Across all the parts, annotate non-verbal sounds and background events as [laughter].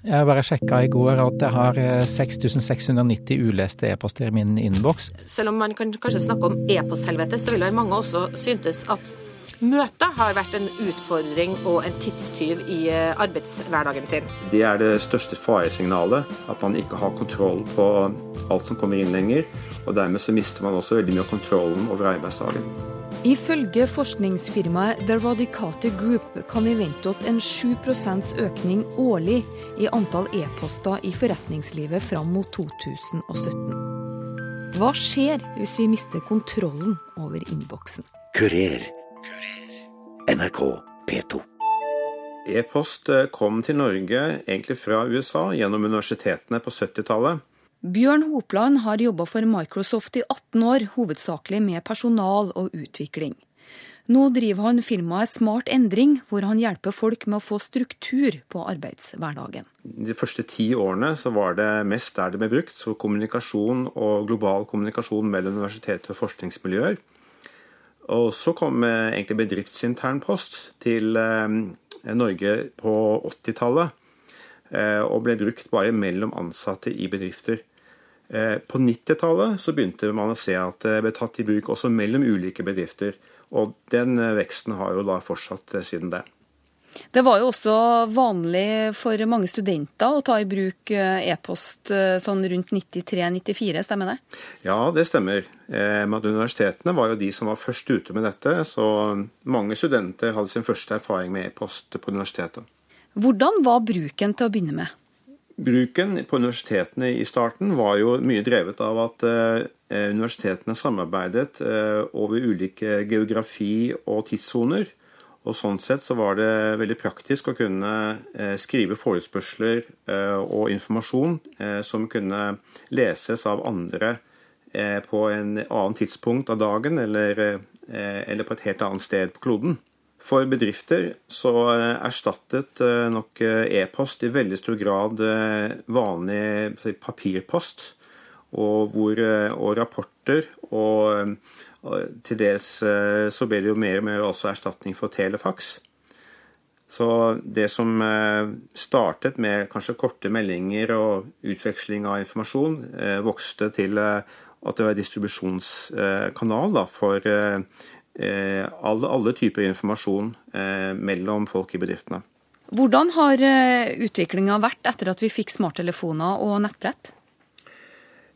Jeg bare sjekka i går at jeg har 6690 uleste e-poster i min innboks. Selv om man kan kanskje snakke om e-posthelvete, så vil mange også syntes at Møtet har vært en utfordring og en tidstyv i eh, arbeidshverdagen sin. Det er det største faresignalet, at man ikke har kontroll på alt som kommer inn lenger. Og dermed så mister man også veldig mye av kontrollen over arbeidsdagen. Ifølge forskningsfirmaet The Radicate Group kan vi vente oss en 7% økning årlig i antall e-poster i forretningslivet fram mot 2017. Hva skjer hvis vi mister kontrollen over innboksen? Kurer NRK P2. E-post eh, kom til Norge egentlig fra USA gjennom universitetene på 70-tallet. Bjørn Hopland har jobba for Microsoft i 18 år, hovedsakelig med personal og utvikling. Nå driver han firmaet Smart Endring, hvor han hjelper folk med å få struktur på arbeidshverdagen. De første ti årene så var det mest der det ble brukt, så kommunikasjon og global kommunikasjon mellom universiteter og forskningsmiljøer. Og så kom eh, egentlig bedriftsintern post til eh, Norge på 80-tallet. Eh, og ble brukt bare mellom ansatte i bedrifter. På 90-tallet så begynte man å se at det ble tatt i bruk også mellom ulike bedrifter. Og den veksten har jo da fortsatt siden det. Det var jo også vanlig for mange studenter å ta i bruk eh, e-post eh, sånn rundt 93-94, stemmer det? Ja, det stemmer. Men universitetene var jo de som var først ute med dette, så mange studenter hadde sin første erfaring med e-post på universitetet. Hvordan var bruken til å begynne med? Bruken på universitetene i starten var jo mye drevet av at universitetene samarbeidet over ulike geografi og tidssoner. Og Sånn sett så var det veldig praktisk å kunne eh, skrive forespørsler eh, og informasjon eh, som kunne leses av andre på en annen tidspunkt av dagen eller, eller på et helt annet sted på kloden. For bedrifter så erstattet nok e-post i veldig stor grad vanlig papirpost, og, hvor, og rapporter og til dels eh, så ble det jo mer og mer også erstatning for telefax. Så det som eh, startet med kanskje korte meldinger og utveksling av informasjon, eh, vokste til at det var distribusjonskanal for alle, alle, typer informasjon mellom folk i bedriftene. Hvordan har utviklinga vært etter at vi fikk smarttelefoner og nettbrett?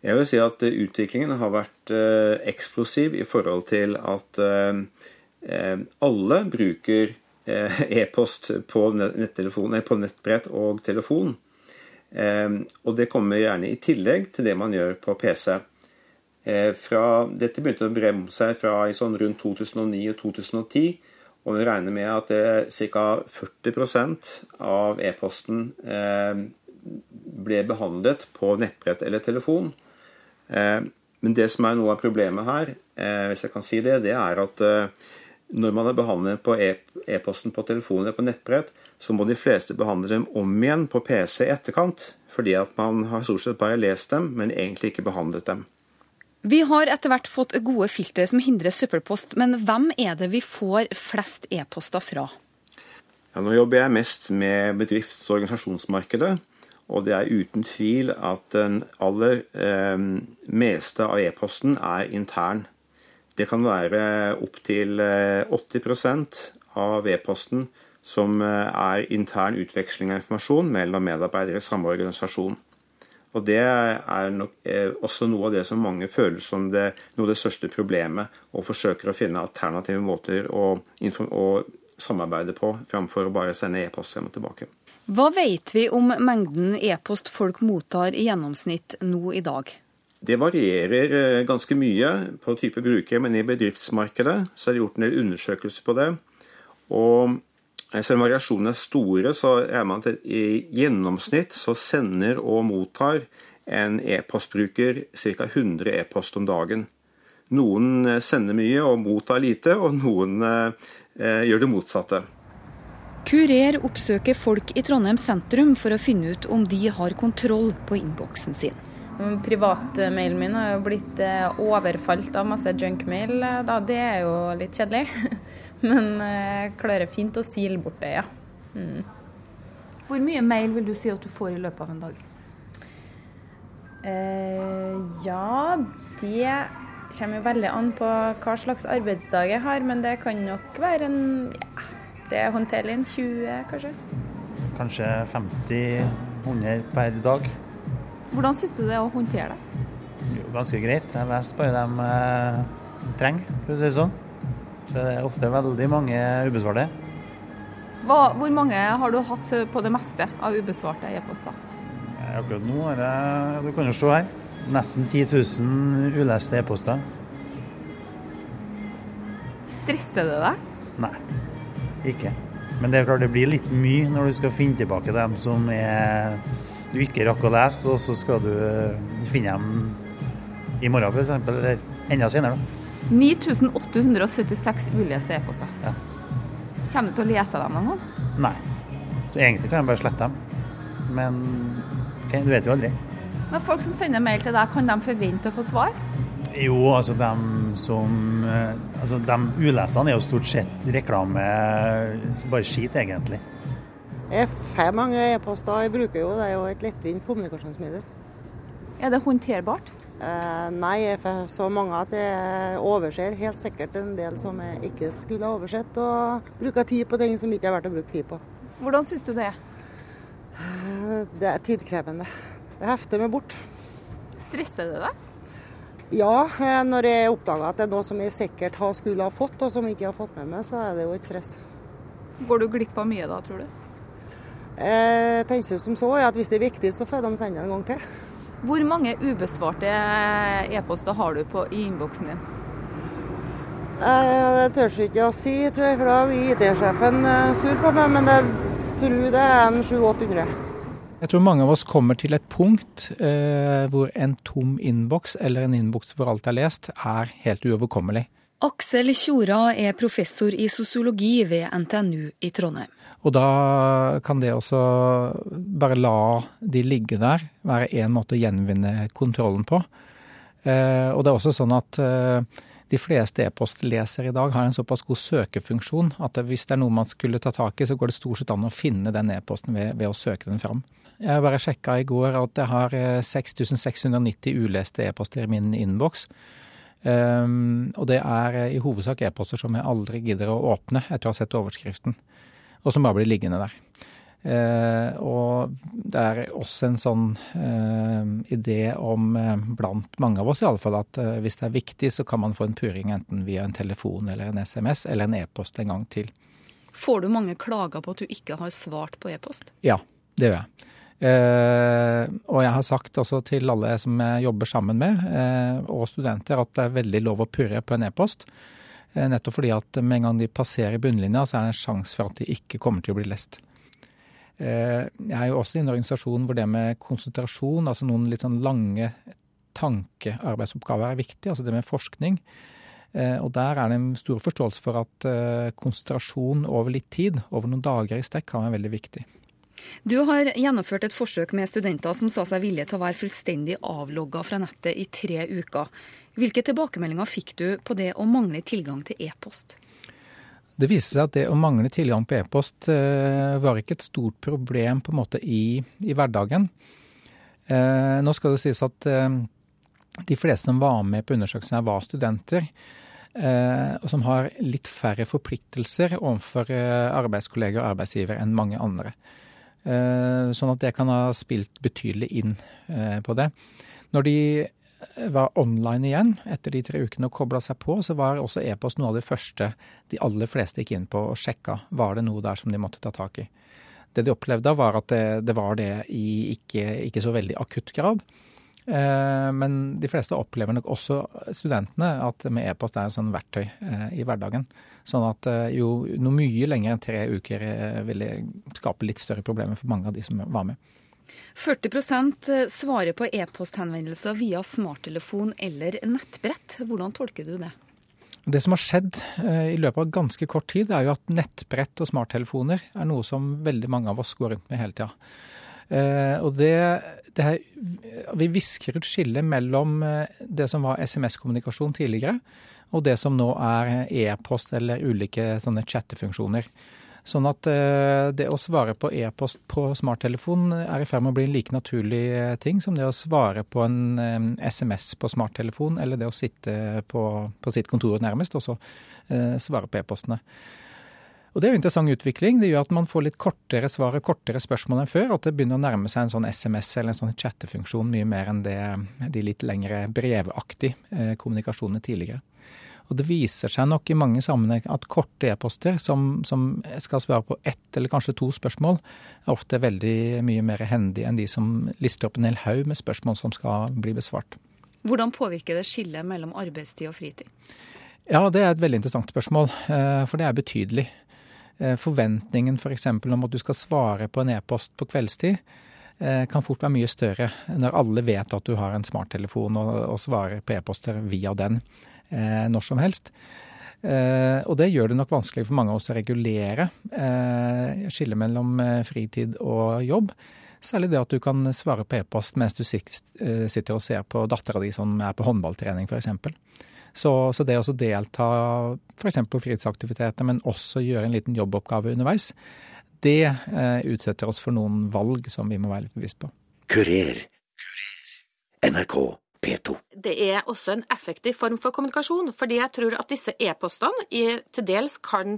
Jeg vil si at eh, utviklingen har vært eh, eksplosiv i forhold til at eh, alle bruker e-post på, på, nettbrett og telefon. Og det kommer gjerne i tillegg til det man gjør på PC. Fra, dette begynte å bremme seg fra i sånn rundt 2009 og 2010. Og vi regner med at ca. 40 av e-posten ble behandlet på nettbrett eller telefon. Eh, men det som er noe av problemet her, eh, hvis jeg kan si det, det er at eh, når man har behandlet på e- e-posten på telefonen eller på nettbrett, så må de fleste behandle dem om igjen på PC i etterkant. Fordi at man har stort sett bare lest dem, men egentlig ikke behandlet dem. Vi har etter hvert fått gode filtre som hindrer søppelpost, men hvem er det vi får flest e-poster fra? Ja, nå jobber jeg mest med bedrifts- og organisasjonsmarkedet. Og det er uten tvil at den aller eh, meste av e-posten er intern. Det kan være opptil 80 eh, av e-posten som eh, er intern utveksling av informasjon mellom medarbeidere i samme organisasjon. Og Det er nok eh, også noe av det som mange føler som det, noe av det største problemet, og forsøker å finne alternative måter å, å samarbeide på, framfor å bare sende e-post frem og tilbake. Hva vet vi om mengden e-post folk mottar i gjennomsnitt nå i dag? Det varierer eh, ganske mye på type brukere, men i bedriftsmarkedet så er det gjort en del undersøkelser på det. Og selv om variasjonene er store, så er man at i gjennomsnitt så sender og mottar en e-postbruker ca. 100 e-post om dagen. Noen eh, sender mye og mottar lite, og noen eh, gjør det motsatte. Kurer oppsøker folk i Trondheim sentrum for å finne ut om de har kontroll på innboksen sin. Privatmailen min har jo blitt eh, overfalt av masse junkmail. Eh, det er jo litt kjedelig. [laughs] Men jeg eh, klarer fint å sile bort det, ja. Mm. Hvor mye mail vil du si at du får i løpet av en dag? Eh, ja, det kommer jo veldig an på hva slags arbeidsdag jeg har, men det kan nok være en ja, det er håndterlig en 20, kanskje. Kanskje 50-100 per dag. Hvordan syns du det er å håndtere det? Jo, ganske greit. Jeg leser bare dem eh, trenger, for å si det sånn. Så det er ofte veldig mange ubesvarte. Hva, hvor mange har du hatt på det meste av ubesvarte e-poster? Akkurat nå har jeg Du kan jo se her. Nesten 10 000 uleste e-poster. Stresser det deg? Nei, ikke. Men det er klart det blir litt mye når du skal finne tilbake dem som er, du ikke rakk å lese, og så skal du finne dem i morgen f.eks., eller enda senere. 9876 uleste e-poster. Ja. Kommer du til å lese dem noen gang? Nei. Så egentlig kan jeg bare slette dem. Men okay, du vet jo aldri. Men folk som sender mail til deg, kan de forvente å få svar? Jo, altså de som eh, Altså de ulestene er jo stort sett reklame, bare skit egentlig. Jeg får mange e-poster, jeg bruker jo det er jo et lettvint kommunikasjonsmiddel. Er det håndterbart? Eh, nei, får så mange at jeg overser helt sikkert en del som jeg ikke skulle ha oversett, og bruker tid på ting som ikke er verdt å bruke tid på. Hvordan syns du det er? Eh, det er tidkrevende. Det hefter meg bort. Stresser det deg? Ja, eh, når jeg oppdager at det er noe som jeg sikkert har skulle ha fått, og som jeg ikke har fått med meg, så er det jo et stress. Går du glipp av mye da, tror du? Jeg tenker som så at hvis det er viktig, så får de sende en gang til. Hvor mange ubesvarte e-poster har du på, i innboksen din? Det tør jeg ikke å si, tror jeg, for da blir IT-sjefen eh, sur på meg. Men jeg tror det er en 700-800. Jeg tror mange av oss kommer til et punkt eh, hvor en tom innboks eller en innboks hvor alt er lest, er helt uoverkommelig. Aksel Tjora er professor i sosiologi ved NTNU i Trondheim. Og da kan det også bare la de ligge der, være én måte å gjenvinne kontrollen på. Eh, og det er også sånn at eh, de fleste e-postlesere i dag har en såpass god søkefunksjon at hvis det er noe man skulle ta tak i, så går det stort sett an å finne den e-posten ved, ved, å søke den fram. Jeg bare sjekka i går at jeg har 6690 eh, uleste e-poster i min innboks. Um, og det er i hovedsak e-poster som jeg aldri gidder å åpne etter å ha sett overskriften, og som bare blir liggende der. Eh, og det er også en sånn eh, idé om, eh, blant mange av oss i alle fall, at hvis det er viktig, så kan man få en puring enten via en telefon eller en SMS eller en e-post en gang til. Får du mange klager på at du ikke har svart på e-post? Ja, det gjør jeg. Eh, og jeg har sagt også til alle som jeg jobber sammen med, eh, og studenter, at det er veldig lov å purre på en e-post. Eh, nettopp fordi at med en gang de passerer bunnlinja, så er det en sjanse for at de ikke kommer til å bli lest. Jeg er jo også i en organisasjon hvor det med konsentrasjon, altså noen litt sånn lange tankearbeidsoppgaver, er viktig. Altså det med forskning. Og der er det en stor forståelse for at konsentrasjon over litt tid, over noen dager i strekk, kan være veldig viktig. Du har gjennomført et forsøk med studenter som sa seg villige til å være fullstendig avlogga fra nettet i tre uker. Hvilke tilbakemeldinger fikk du på det å mangle tilgang til e-post? Det viste seg at det å mangle tilgang på e-post eh, var ikke et stort problem på en måte i, i hverdagen. Eh, nå skal det sies at eh, de fleste som var med på undersøkelsen, her var studenter. Og som har litt færre forpliktelser overfor arbeidskolleger og arbeidsgiver enn mange andre. Eh, sånn at det kan ha spilt betydelig inn eh, på det. Når de var online igjen etter de tre ukene og kobla seg på, så var også e-post noe av det første de aller fleste gikk inn på og sjekka. Var det noe der som de måtte ta tak i? Det de opplevde, var at det, det var det i ikke, ikke så veldig akutt grad. Eh, men de fleste opplever nok også studentene at med e-post er et sånn verktøy eh, i hverdagen. Sånn at eh, jo noe mye lenger enn tre uker ville skape litt større problemer for mange av de som var med. 40% svarer på e-posthenvendelser via smarttelefon eller nettbrett. Hvordan tolker du det? Det som har skjedd i løpet av ganske kort tid, er jo at nettbrett og smarttelefoner er noe som veldig mange av oss går rundt med hele tida. Og det her, vi visker ut skillet mellom eh, det som var SMS-kommunikasjon tidligere, og det som nå er e-post eller ulike sånne chattefunksjoner. Sånn at eh, det å svare på e-post på smarttelefon er i ferd med å bli en like naturlig eh, ting som det å svare på en SMS på smarttelefon, eller det å sitte på, på sitt kontor nærmest og så eh, svare på e-postene. Og Det er jo interessant utvikling. Det gjør at man får litt kortere svar og kortere spørsmål enn før. At det begynner å nærme seg en sånn SMS eller en sånn chattefunksjon mye mer enn det, de litt lengre brevaktige eh, kommunikasjonene tidligere. Og det viser seg nok i mange sammenhenger at korte e-poster som, som, skal svare på ett eller kanskje to spørsmål, er ofte veldig mye mer hendige enn de som lister opp en hel haug med spørsmål som skal bli besvart. Hvordan påvirker det skillet mellom arbeidstid og fritid? Ja, det er et veldig interessant spørsmål, eh, for det er betydelig. Eh, forventningen f.eks. For om at du skal svare på en e-post på kveldstid, eh, kan fort være mye større når alle vet at du har en smarttelefon og, svarer på e-poster via den eh, når som helst. Og det gjør det nok vanskelig for mange av oss å regulere skillet mellom fritid og jobb. Særlig det at du kan svare på e-post mens du sitter og ser på dattera di som er på håndballtrening f.eks. Så, så det å delta f.eks. på fritidsaktiviteter, men også gjøre en liten jobboppgave underveis, det eh, utsetter oss for noen valg som vi må være litt bevisst på. Kurer. NRK P2. Det er også en effektiv form for kommunikasjon, fordi jeg tror at disse e-postene til dels kan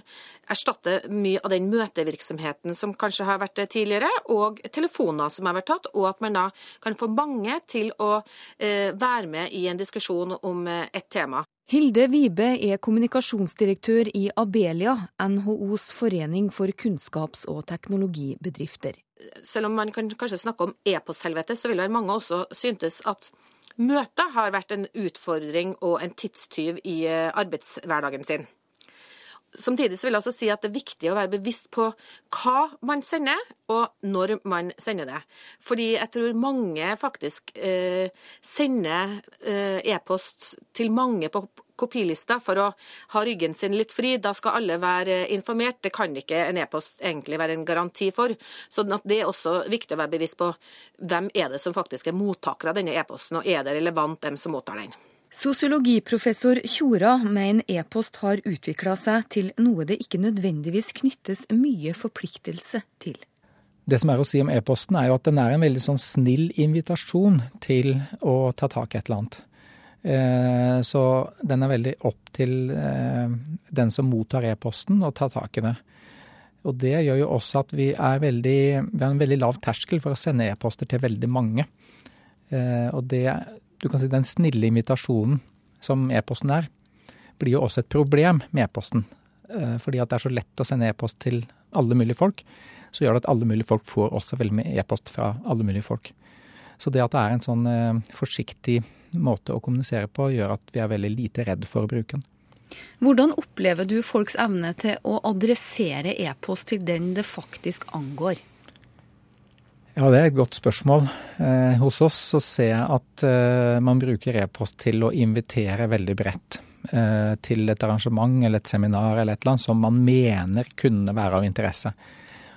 erstatte mye av den møtevirksomheten som kanskje har vært tidligere, og telefoner som har vært tatt, og at man da kan få mange til å eh, være med i en diskusjon om eh, et tema. Hilde Vibe er kommunikasjonsdirektør i Abelia, NHOs forening for kunnskaps- og teknologibedrifter. Selv om man kan kanskje snakke om e-posthelvete, så vil vel mange også syntes at Møtet har vært en utfordring og en tidstyv i eh, arbeidshverdagen sin. Samtidig vil jeg også si at det er viktig å være bevisst på hva man sender, og når man sender det. Fordi jeg tror mange faktisk eh, sender eh, e-post til mange på kopilista for å ha ryggen sin litt fri. Da skal alle være informert. Det kan ikke en e-post egentlig være en garanti for. Så det er også viktig å være bevisst på hvem er det som faktisk er mottaker av denne e-posten, og er det relevant dem som mottar den. Sosiologiprofessor Tjora mener e-post har utvikla seg til noe det ikke nødvendigvis knyttes mye forpliktelse til. Det som er å si om e-posten, er jo at den er en veldig sånn snill invitasjon til å ta tak i et eller annet. Eh, så den er veldig opp til eh, den som mottar e-posten, å ta tak i det. Og det gjør jo også at vi, veldig, vi har en veldig lav terskel for å sende e-poster til veldig mange. Eh, og det, du kan si den snille invitasjonen som e-posten er, blir jo også et problem med e-posten. Fordi at det er så lett å sende e-post til alle mulige folk, så gjør det at alle mulige folk får også veldig mye e-post fra alle mulige folk. Så det at det er en sånn forsiktig måte å kommunisere på, gjør at vi er veldig lite redd for å bruke den. Hvordan opplever du folks evne til å adressere e-post til den det faktisk angår? Ja, det er et godt spørsmål. Eh, hos oss så ser jeg at eh, man bruker e-post til å invitere veldig bredt. Eh, til et arrangement eller et seminar eller et eller annet som man mener kunne være av interesse.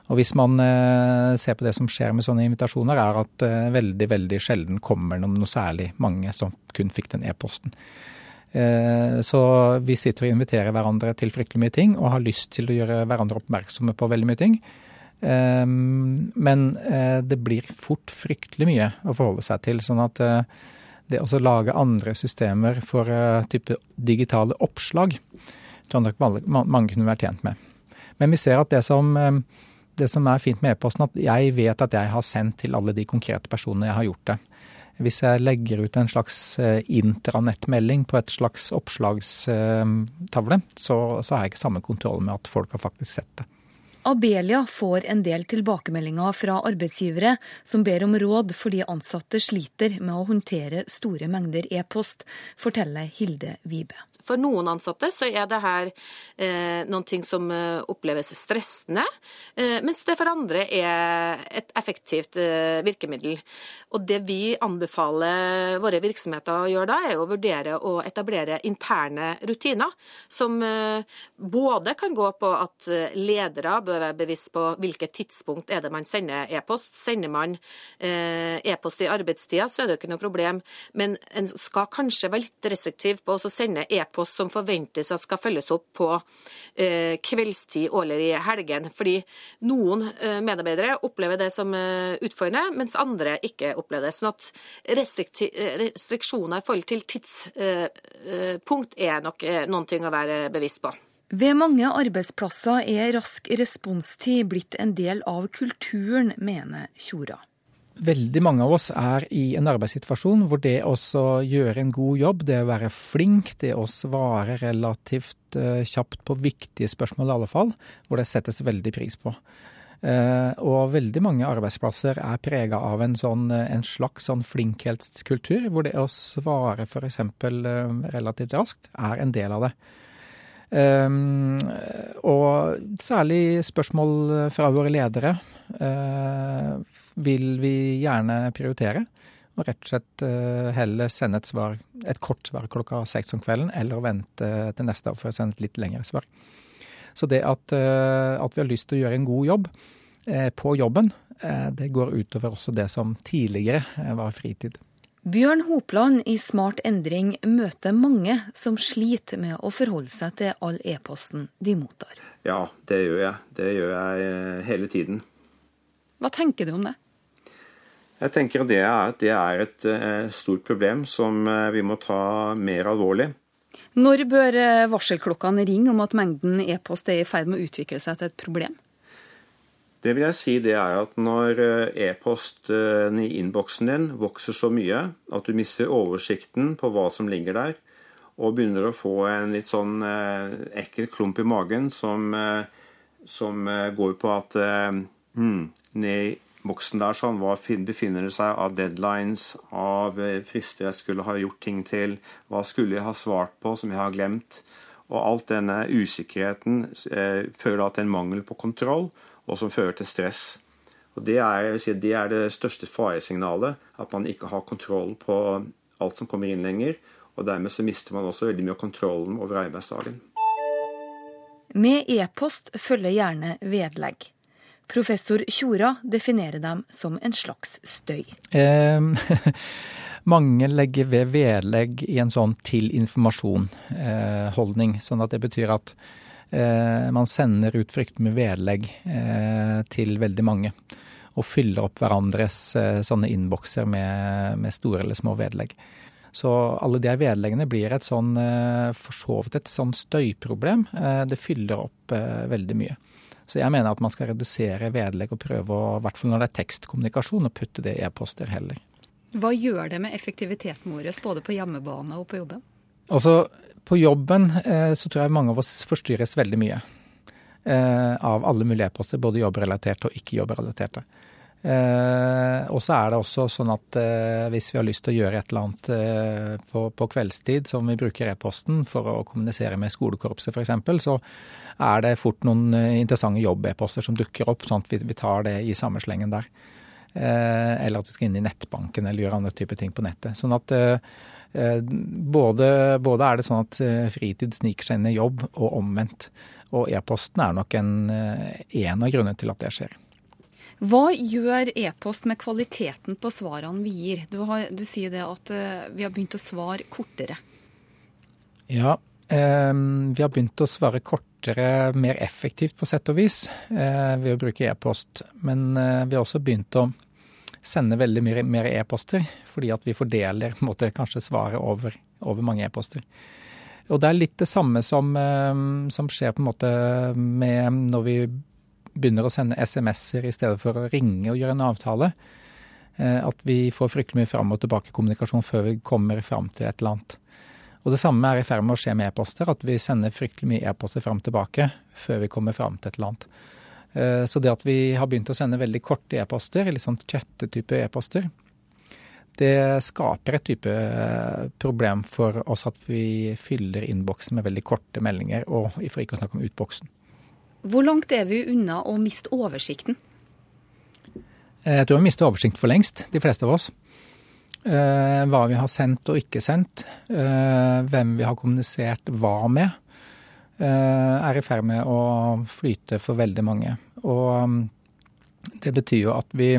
Og hvis man eh, ser på det som skjer med sånne invitasjoner, er at eh, veldig, veldig sjelden kommer noe, særlig mange som kun fikk den e-posten. Eh, så vi sitter og inviterer hverandre til fryktelig mye ting, og har lyst til å gjøre hverandre oppmerksomme på veldig mye ting. Men det blir fort fryktelig mye å forholde seg til. Sånn at det å lage andre systemer for type digitale oppslag, tror jeg nok mange kunne vært tjent med. Men vi ser at det som det som er fint med e-posten, at jeg vet at jeg har sendt til alle de konkrete personene jeg har gjort det. Hvis jeg legger ut en slags eh, intranettmelding på et slags oppslagstavle, så, så har jeg ikke samme kontroll med at folk har faktisk sett det. Abelia får en del tilbakemeldinger fra arbeidsgivere som ber om råd fordi ansatte sliter med å håndtere store mengder e-post, forteller Hilde Vibe. For noen ansatte så er det her eh, noen ting som eh, oppleves stressende, eh, mens det for andre er et effektivt eh, virkemiddel. Og det vi anbefaler våre virksomheter å gjøre da, er å vurdere å etablere interne rutiner, som eh, både kan gå på at eh, ledere bør være bevisst på hvilket tidspunkt er det man sender e-post. Sender man e-post i arbeidstida, så er det ikke noe problem. Men en skal kanskje være litt restriktiv på å sende e-post som forventes at skal følges opp på eh, kveldstid eller i helgen. Fordi noen eh, medarbeidere opplever det som eh, utfordrende, mens andre ikke opplever det. Sånn at restriksjoner i forhold til tidspunkt er nok noen ting å være bevisst på. Ved mange arbeidsplasser er rask responstid blitt en del av kulturen, mener Tjora. Veldig mange av oss er i en arbeidssituasjon hvor det å gjøre en god jobb, det å være flink, det å svare relativt uh, kjapt på viktige spørsmål i alle fall, hvor det settes veldig pris på. Uh, og veldig mange arbeidsplasser er prega av en, sånn, en slags sånn flinkhetskultur, hvor det å svare f.eks. Relativt raskt er en del av det. Um, og særlig spørsmål fra våre ledere uh, vil vi gjerne prioritere. Og rett og slett uh, heller sende et, svar, et kort svar klokka seks om kvelden, eller vente til neste dag for å sende et litt lengre svar. Så det at, uh, at vi har lyst til å gjøre en god jobb på jobben, det går utover også det som tidligere var fritid. Bjørn Hopland i Smart endring møter mange som sliter med å forholde seg til all e-posten de mottar. Ja, det gjør jeg. Det gjør jeg eh, hele tiden. Hva tenker du om det? Jeg tenker det er, det er et eh, stort problem som eh, vi må ta mer alvorlig. Når bør varselklokkene ringe om at mengden e-post er i ferd med å utvikle seg til et problem? Det vil jeg si det er at når eh, e-posten i innboksen din vokser så mye at du mister oversikten på hva som ligger der, og begynner å få en litt sånn eh, ekkel klump i magen som, eh, som går på at hmm, boksen der sånn, hva befinner det seg av deadlines, av frister jeg skulle ha gjort ting til, hva skulle jeg ha svart på som jeg har glemt? Og alt denne usikkerheten eh, fører da til en mangel på kontroll og som fører til stress. Og Det er, si, det, er det største faresignalet, at man ikke har kontroll på alt som kommer inn lenger. og Dermed så mister man også veldig mye av kontrollen over arbeidsdagen. Med e-post følger gjerne vedlegg. Professor Tjora definerer dem som en slags støy. [laughs] Mange legger ved vedlegg i en sånn til informasjon-holdning. Eh, sånn at det betyr at Eh, man sender ut frykt med vedlegg eh, til veldig mange. Og fyller opp hverandres sånne innbokser med, med, store eller små vedlegg. Så alle de vedleggene blir et sånn, for så vidt et sånn støyproblem. Det fyller opp veldig mye. Så jeg mener at man skal redusere vedlegg og prøve å, i hvert fall når det er tekstkommunikasjon, å putte det i e-poster heller. Hva gjør det med effektiviteten vår både på hjemmebane og på jobben? Altså, på jobben eh, så tror jeg mange av oss forstyrres veldig mye. Eh, av alle mulige e-poster, både jobbrelaterte og ikke jobbrelaterte. Eh, og så er det også sånn at eh, hvis vi har lyst til å gjøre et eller annet eh, på, på, kveldstid som vi bruker e-posten for å kommunisere med skolekorpset f.eks., så er det fort noen eh, interessante jobb-e-poster som dukker opp, sånn at vi, vi tar det i samme slengen der. eller at vi skal inn i nettbanken eller gjøre andre typer ting på nettet. Sånn at Eh, både, både, er det sånn at eh, fritid sniker seg inn i jobb, og omvendt. Og e-posten er nok en, eh, en av grunnene til at det skjer. Hva gjør e-post med kvaliteten på svarene vi gir? Du, har, du sier det at vi har begynt å svare kortere. Ja, eh, vi har begynt å svare kortere, mer effektivt på sett og vis, eh, ved å bruke e-post. Men eh, vi har også begynt å sende veldig mye mer e-poster, fordi at vi fordeler [laughs] måte, kanskje svaret over, over mange e-poster. Og det er litt det samme som, eh, som, skjer på en måte med når vi begynner å sende SMS-er i stedet for å ringe og gjøre en avtale. Eh, at vi får fryktelig mye fram og tilbake kommunikasjon før vi kommer fram til et eller annet. Og det samme er i ferd med å skje med e-poster, at vi sender fryktelig mye e-poster fram og tilbake før vi kommer fram til et eller annet. Eh, så det at vi har begynt å sende veldig korte e-poster, litt sånn chattetype e-poster, det skaper et type eh, problem for oss at vi fyller innboksen med veldig korte meldinger, og for ikke å snakke om utboksen. Hvor langt er vi unna å miste oversikten? Eh, jeg tror vi har mistet oversikten for lengst, de fleste av oss. Hva vi har sendt og ikke sendt. Hvem vi har kommunisert hva med. Eh, er i ferd med å flyte for veldig mange. Og um, det betyr jo at vi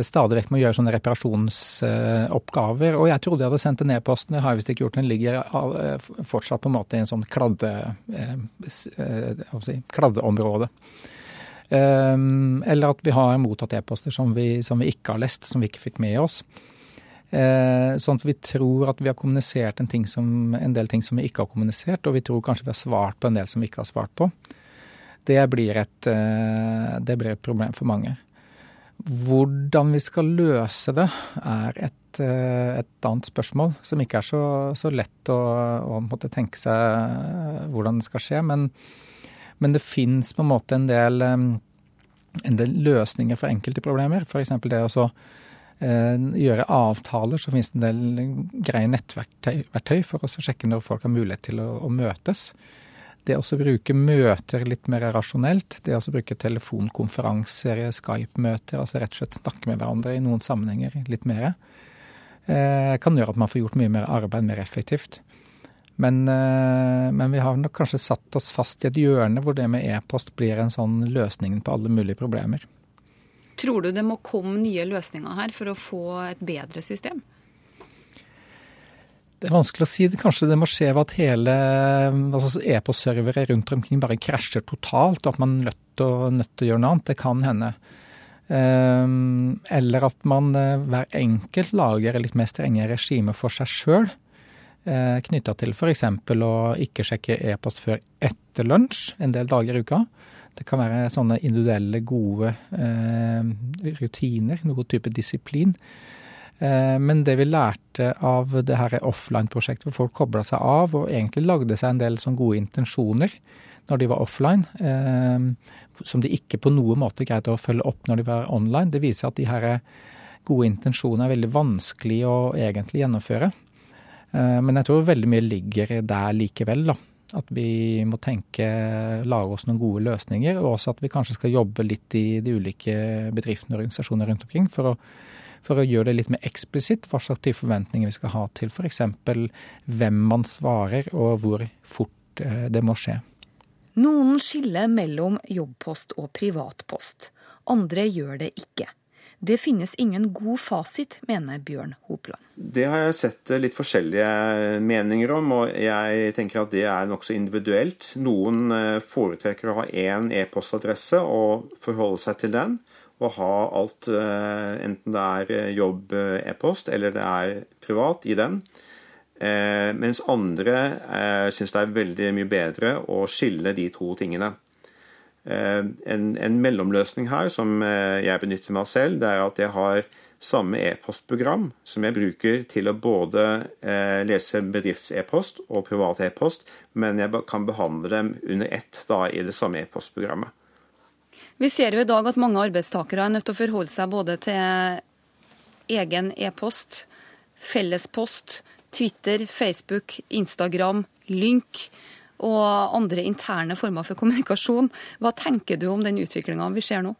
stadig vekk må gjøre sånne reparasjonsoppgaver. Og jeg trodde jeg hadde sendt en e-post, men jeg har visst ikke gjort den. Den ligger fortsatt på en måte i en sånn kladde, si, kladdeområde. Eller at vi har mottatt e-poster som, som, vi ikke har lest, som vi ikke fikk med oss. Sånn at vi tror at vi har kommunisert en, som, en, del ting som vi ikke har kommunisert, og vi tror kanskje vi har svart på en del som vi ikke har svart på. Det blir et, det blir et problem for mange. Hvordan vi skal løse det, er et, eh, et annet spørsmål, som ikke er så, så lett å, å tenke seg hvordan det skal skje. Men, men det fins på en måte en del, eh, en del løsninger for enkelte problemer. F.eks. det å eh, gjøre avtaler, så finnes det en del greie nettverktøy for å sjekke når folk har mulighet til å, å møtes. Det å bruke møter litt mer rasjonelt, det å bruke telefonkonferanser, Skype-møter, altså rett og slett snakke med hverandre i noen sammenhenger litt mer, eh, kan gjøre at man får gjort mye mer arbeid mer effektivt. Men, eh, men, vi har nok kanskje satt oss fast i et hjørne hvor det med e-post blir en sånn løsning på alle mulige problemer. Tror du det må komme nye løsninger her for å få et bedre system? Det er vanskelig å si. Det, Kanskje det må skje ved at hele altså e-postservere rundt omkring bare krasjer totalt, og at man er nødt til, å gjøre noe annet. Det kan hende. Um, eller at man uh, hver enkelt lager litt mer strenge regimer for seg sjøl. Eh, Knytta til f.eks. å ikke sjekke e-post før etter lunsj en del dager i uka. Det kan være sånne individuelle, gode rutiner, noe type disiplin. Eh, men det vi lærte av det her offline-prosjektet, hvor folk kobla seg av og egentlig lagde seg en del sånn gode intensjoner når de var offline, eh, som de ikke på noen måte greide å følge opp når de var online, det viser at de her gode intensjonene er veldig vanskelig å egentlig gjennomføre. Eh, men jeg tror veldig mye ligger der likevel, da. At vi må tenke, lage oss noen gode løsninger, og også at vi kanskje skal jobbe litt i de ulike bedriftene og organisasjonene rundt omkring for å for å gjøre det litt mer eksplisitt hva slags type forventninger vi skal ha til f.eks. hvem man svarer, og hvor fort eh, det må skje. Noen skiller mellom jobbpost og privatpost. Andre gjør det ikke. Det finnes ingen god fasit, mener Bjørn Hopland. Det har jeg sett litt forskjellige meninger om, og jeg tenker at det er nokså individuelt. Noen eh, foretrekker å ha én e-postadresse og forholde seg til den å ha alt, eh, enten det er eh, jobb-e-post eller det er privat, i den. Eh, mens andre syns det er veldig mye bedre å skille de to tingene. En, en mellomløsning her som jeg benytter meg av selv, det er at jeg har samme e-postprogram som jeg bruker til å både lese bedrifts-e-post og privat e-post, men jeg kan behandle dem under ett da, i det samme e-postprogrammet. Vi ser jo i dag at mange arbeidstakere er nødt til å forholde seg både til egen e-post, fellespost, Twitter, Facebook, Instagram, Lynk og andre interne former for kommunikasjon. Hva tenker du om den utviklinga vi ser nå?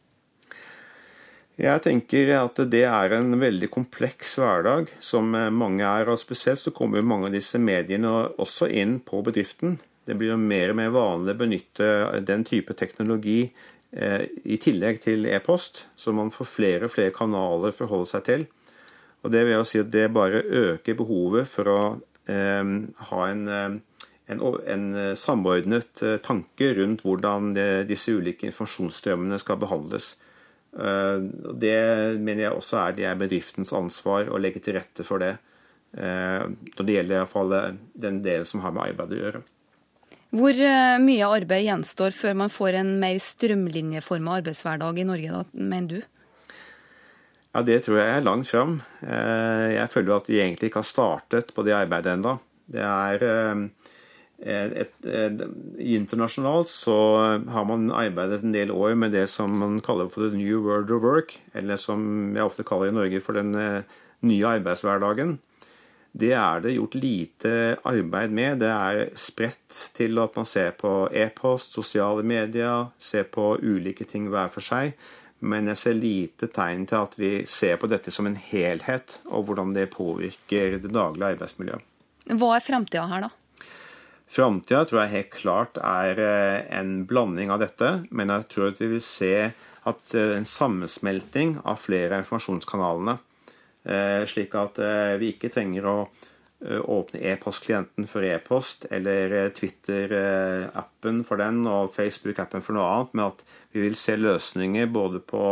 Jeg tenker at det er en veldig kompleks hverdag som mange er. og Spesielt så kommer mange av disse mediene også inn på bedriften. Det blir jo mer og mer vanlig å benytte den type teknologi i tillegg til e-post, så man får flere og flere kanaler å forholde seg til. Og Det vil jeg si at det bare øker behovet for å eh, ha en, eh, en, en, samordnet tanke rundt hvordan det, disse ulike informasjonsstrømmene skal behandles. Det mener jeg også er, det er bedriftens ansvar å legge til rette for det. Når det gjelder i hvert fall den delen som har med arbeid å gjøre. Hvor eh, mye arbeid gjenstår før man får en mer strømlinjeforma arbeidshverdag i Norge, da, mener du? Ja, Det tror jeg er langt fram. Eh, jeg føler at vi egentlig ikke har startet på det arbeidet ennå. Det er eh, Internasjonalt så har man arbeidet en del år med det som man kaller for the new world of work, eller som jeg ofte kaller i Norge for den nye arbeidshverdagen. Det er det gjort lite arbeid med. Det er spredt til at man ser på e-post, sosiale medier, ser på ulike ting hver for seg. Men jeg ser lite tegn til at vi ser på dette som en helhet, og hvordan det påvirker det daglige arbeidsmiljøet. Hva er framtida her, da? Framtida tror jeg helt klart er en blanding av dette, men jeg tror at vi vil se at en sammensmelting av flere av informasjonskanalene. Slik at vi ikke trenger å åpne e-postklienten for e-post, eller Twitter-appen for den og Facebook-appen for noe annet, men at vi vil se løsninger både på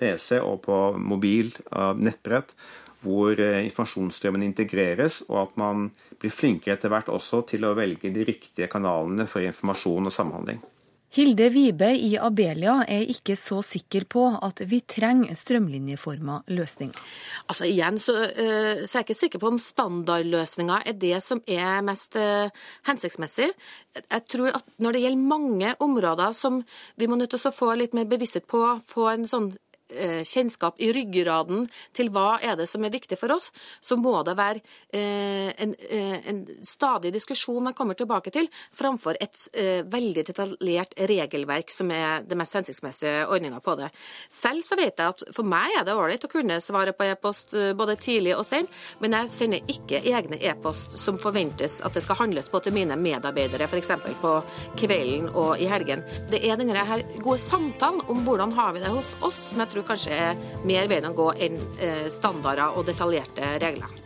PC og på mobil nettbrett hvor eh, informasjonsstrømmen integreres, og at man blir flinkere etter hvert også til å velge de riktige kanalene for informasjon og samhandling. Hilde Vibe i Abelia er ikke så sikker på at vi trenger strømlinjeforma løsninger. Altså igjen så, uh, så, er jeg ikke sikker på om standardløsninga er det som er mest uh, hensiktsmessig. Jeg tror at når det gjelder mange områder som vi må nødt til å få litt mer bevissthet på, få en sånn Eh, kjennskap i ryggraden til hva er det som er viktig for oss, så må det være eh, en, eh, en stadig diskusjon man kommer tilbake til, framfor et veldig detaljert regelverk som er det mest hensiktsmessige ordninga på det. Selv så vet jeg at for meg er det ålreit å kunne svare på e-post både tidlig og sent, men jeg sender ikke egne e-post som forventes at det skal handles på til mine medarbeidere, f.eks. på kvelden og i helgen. Det er denne her gode samtalen om hvordan har vi det hos oss jeg tror kanskje er mer veien å gå enn eh, standarder og detaljerte regler.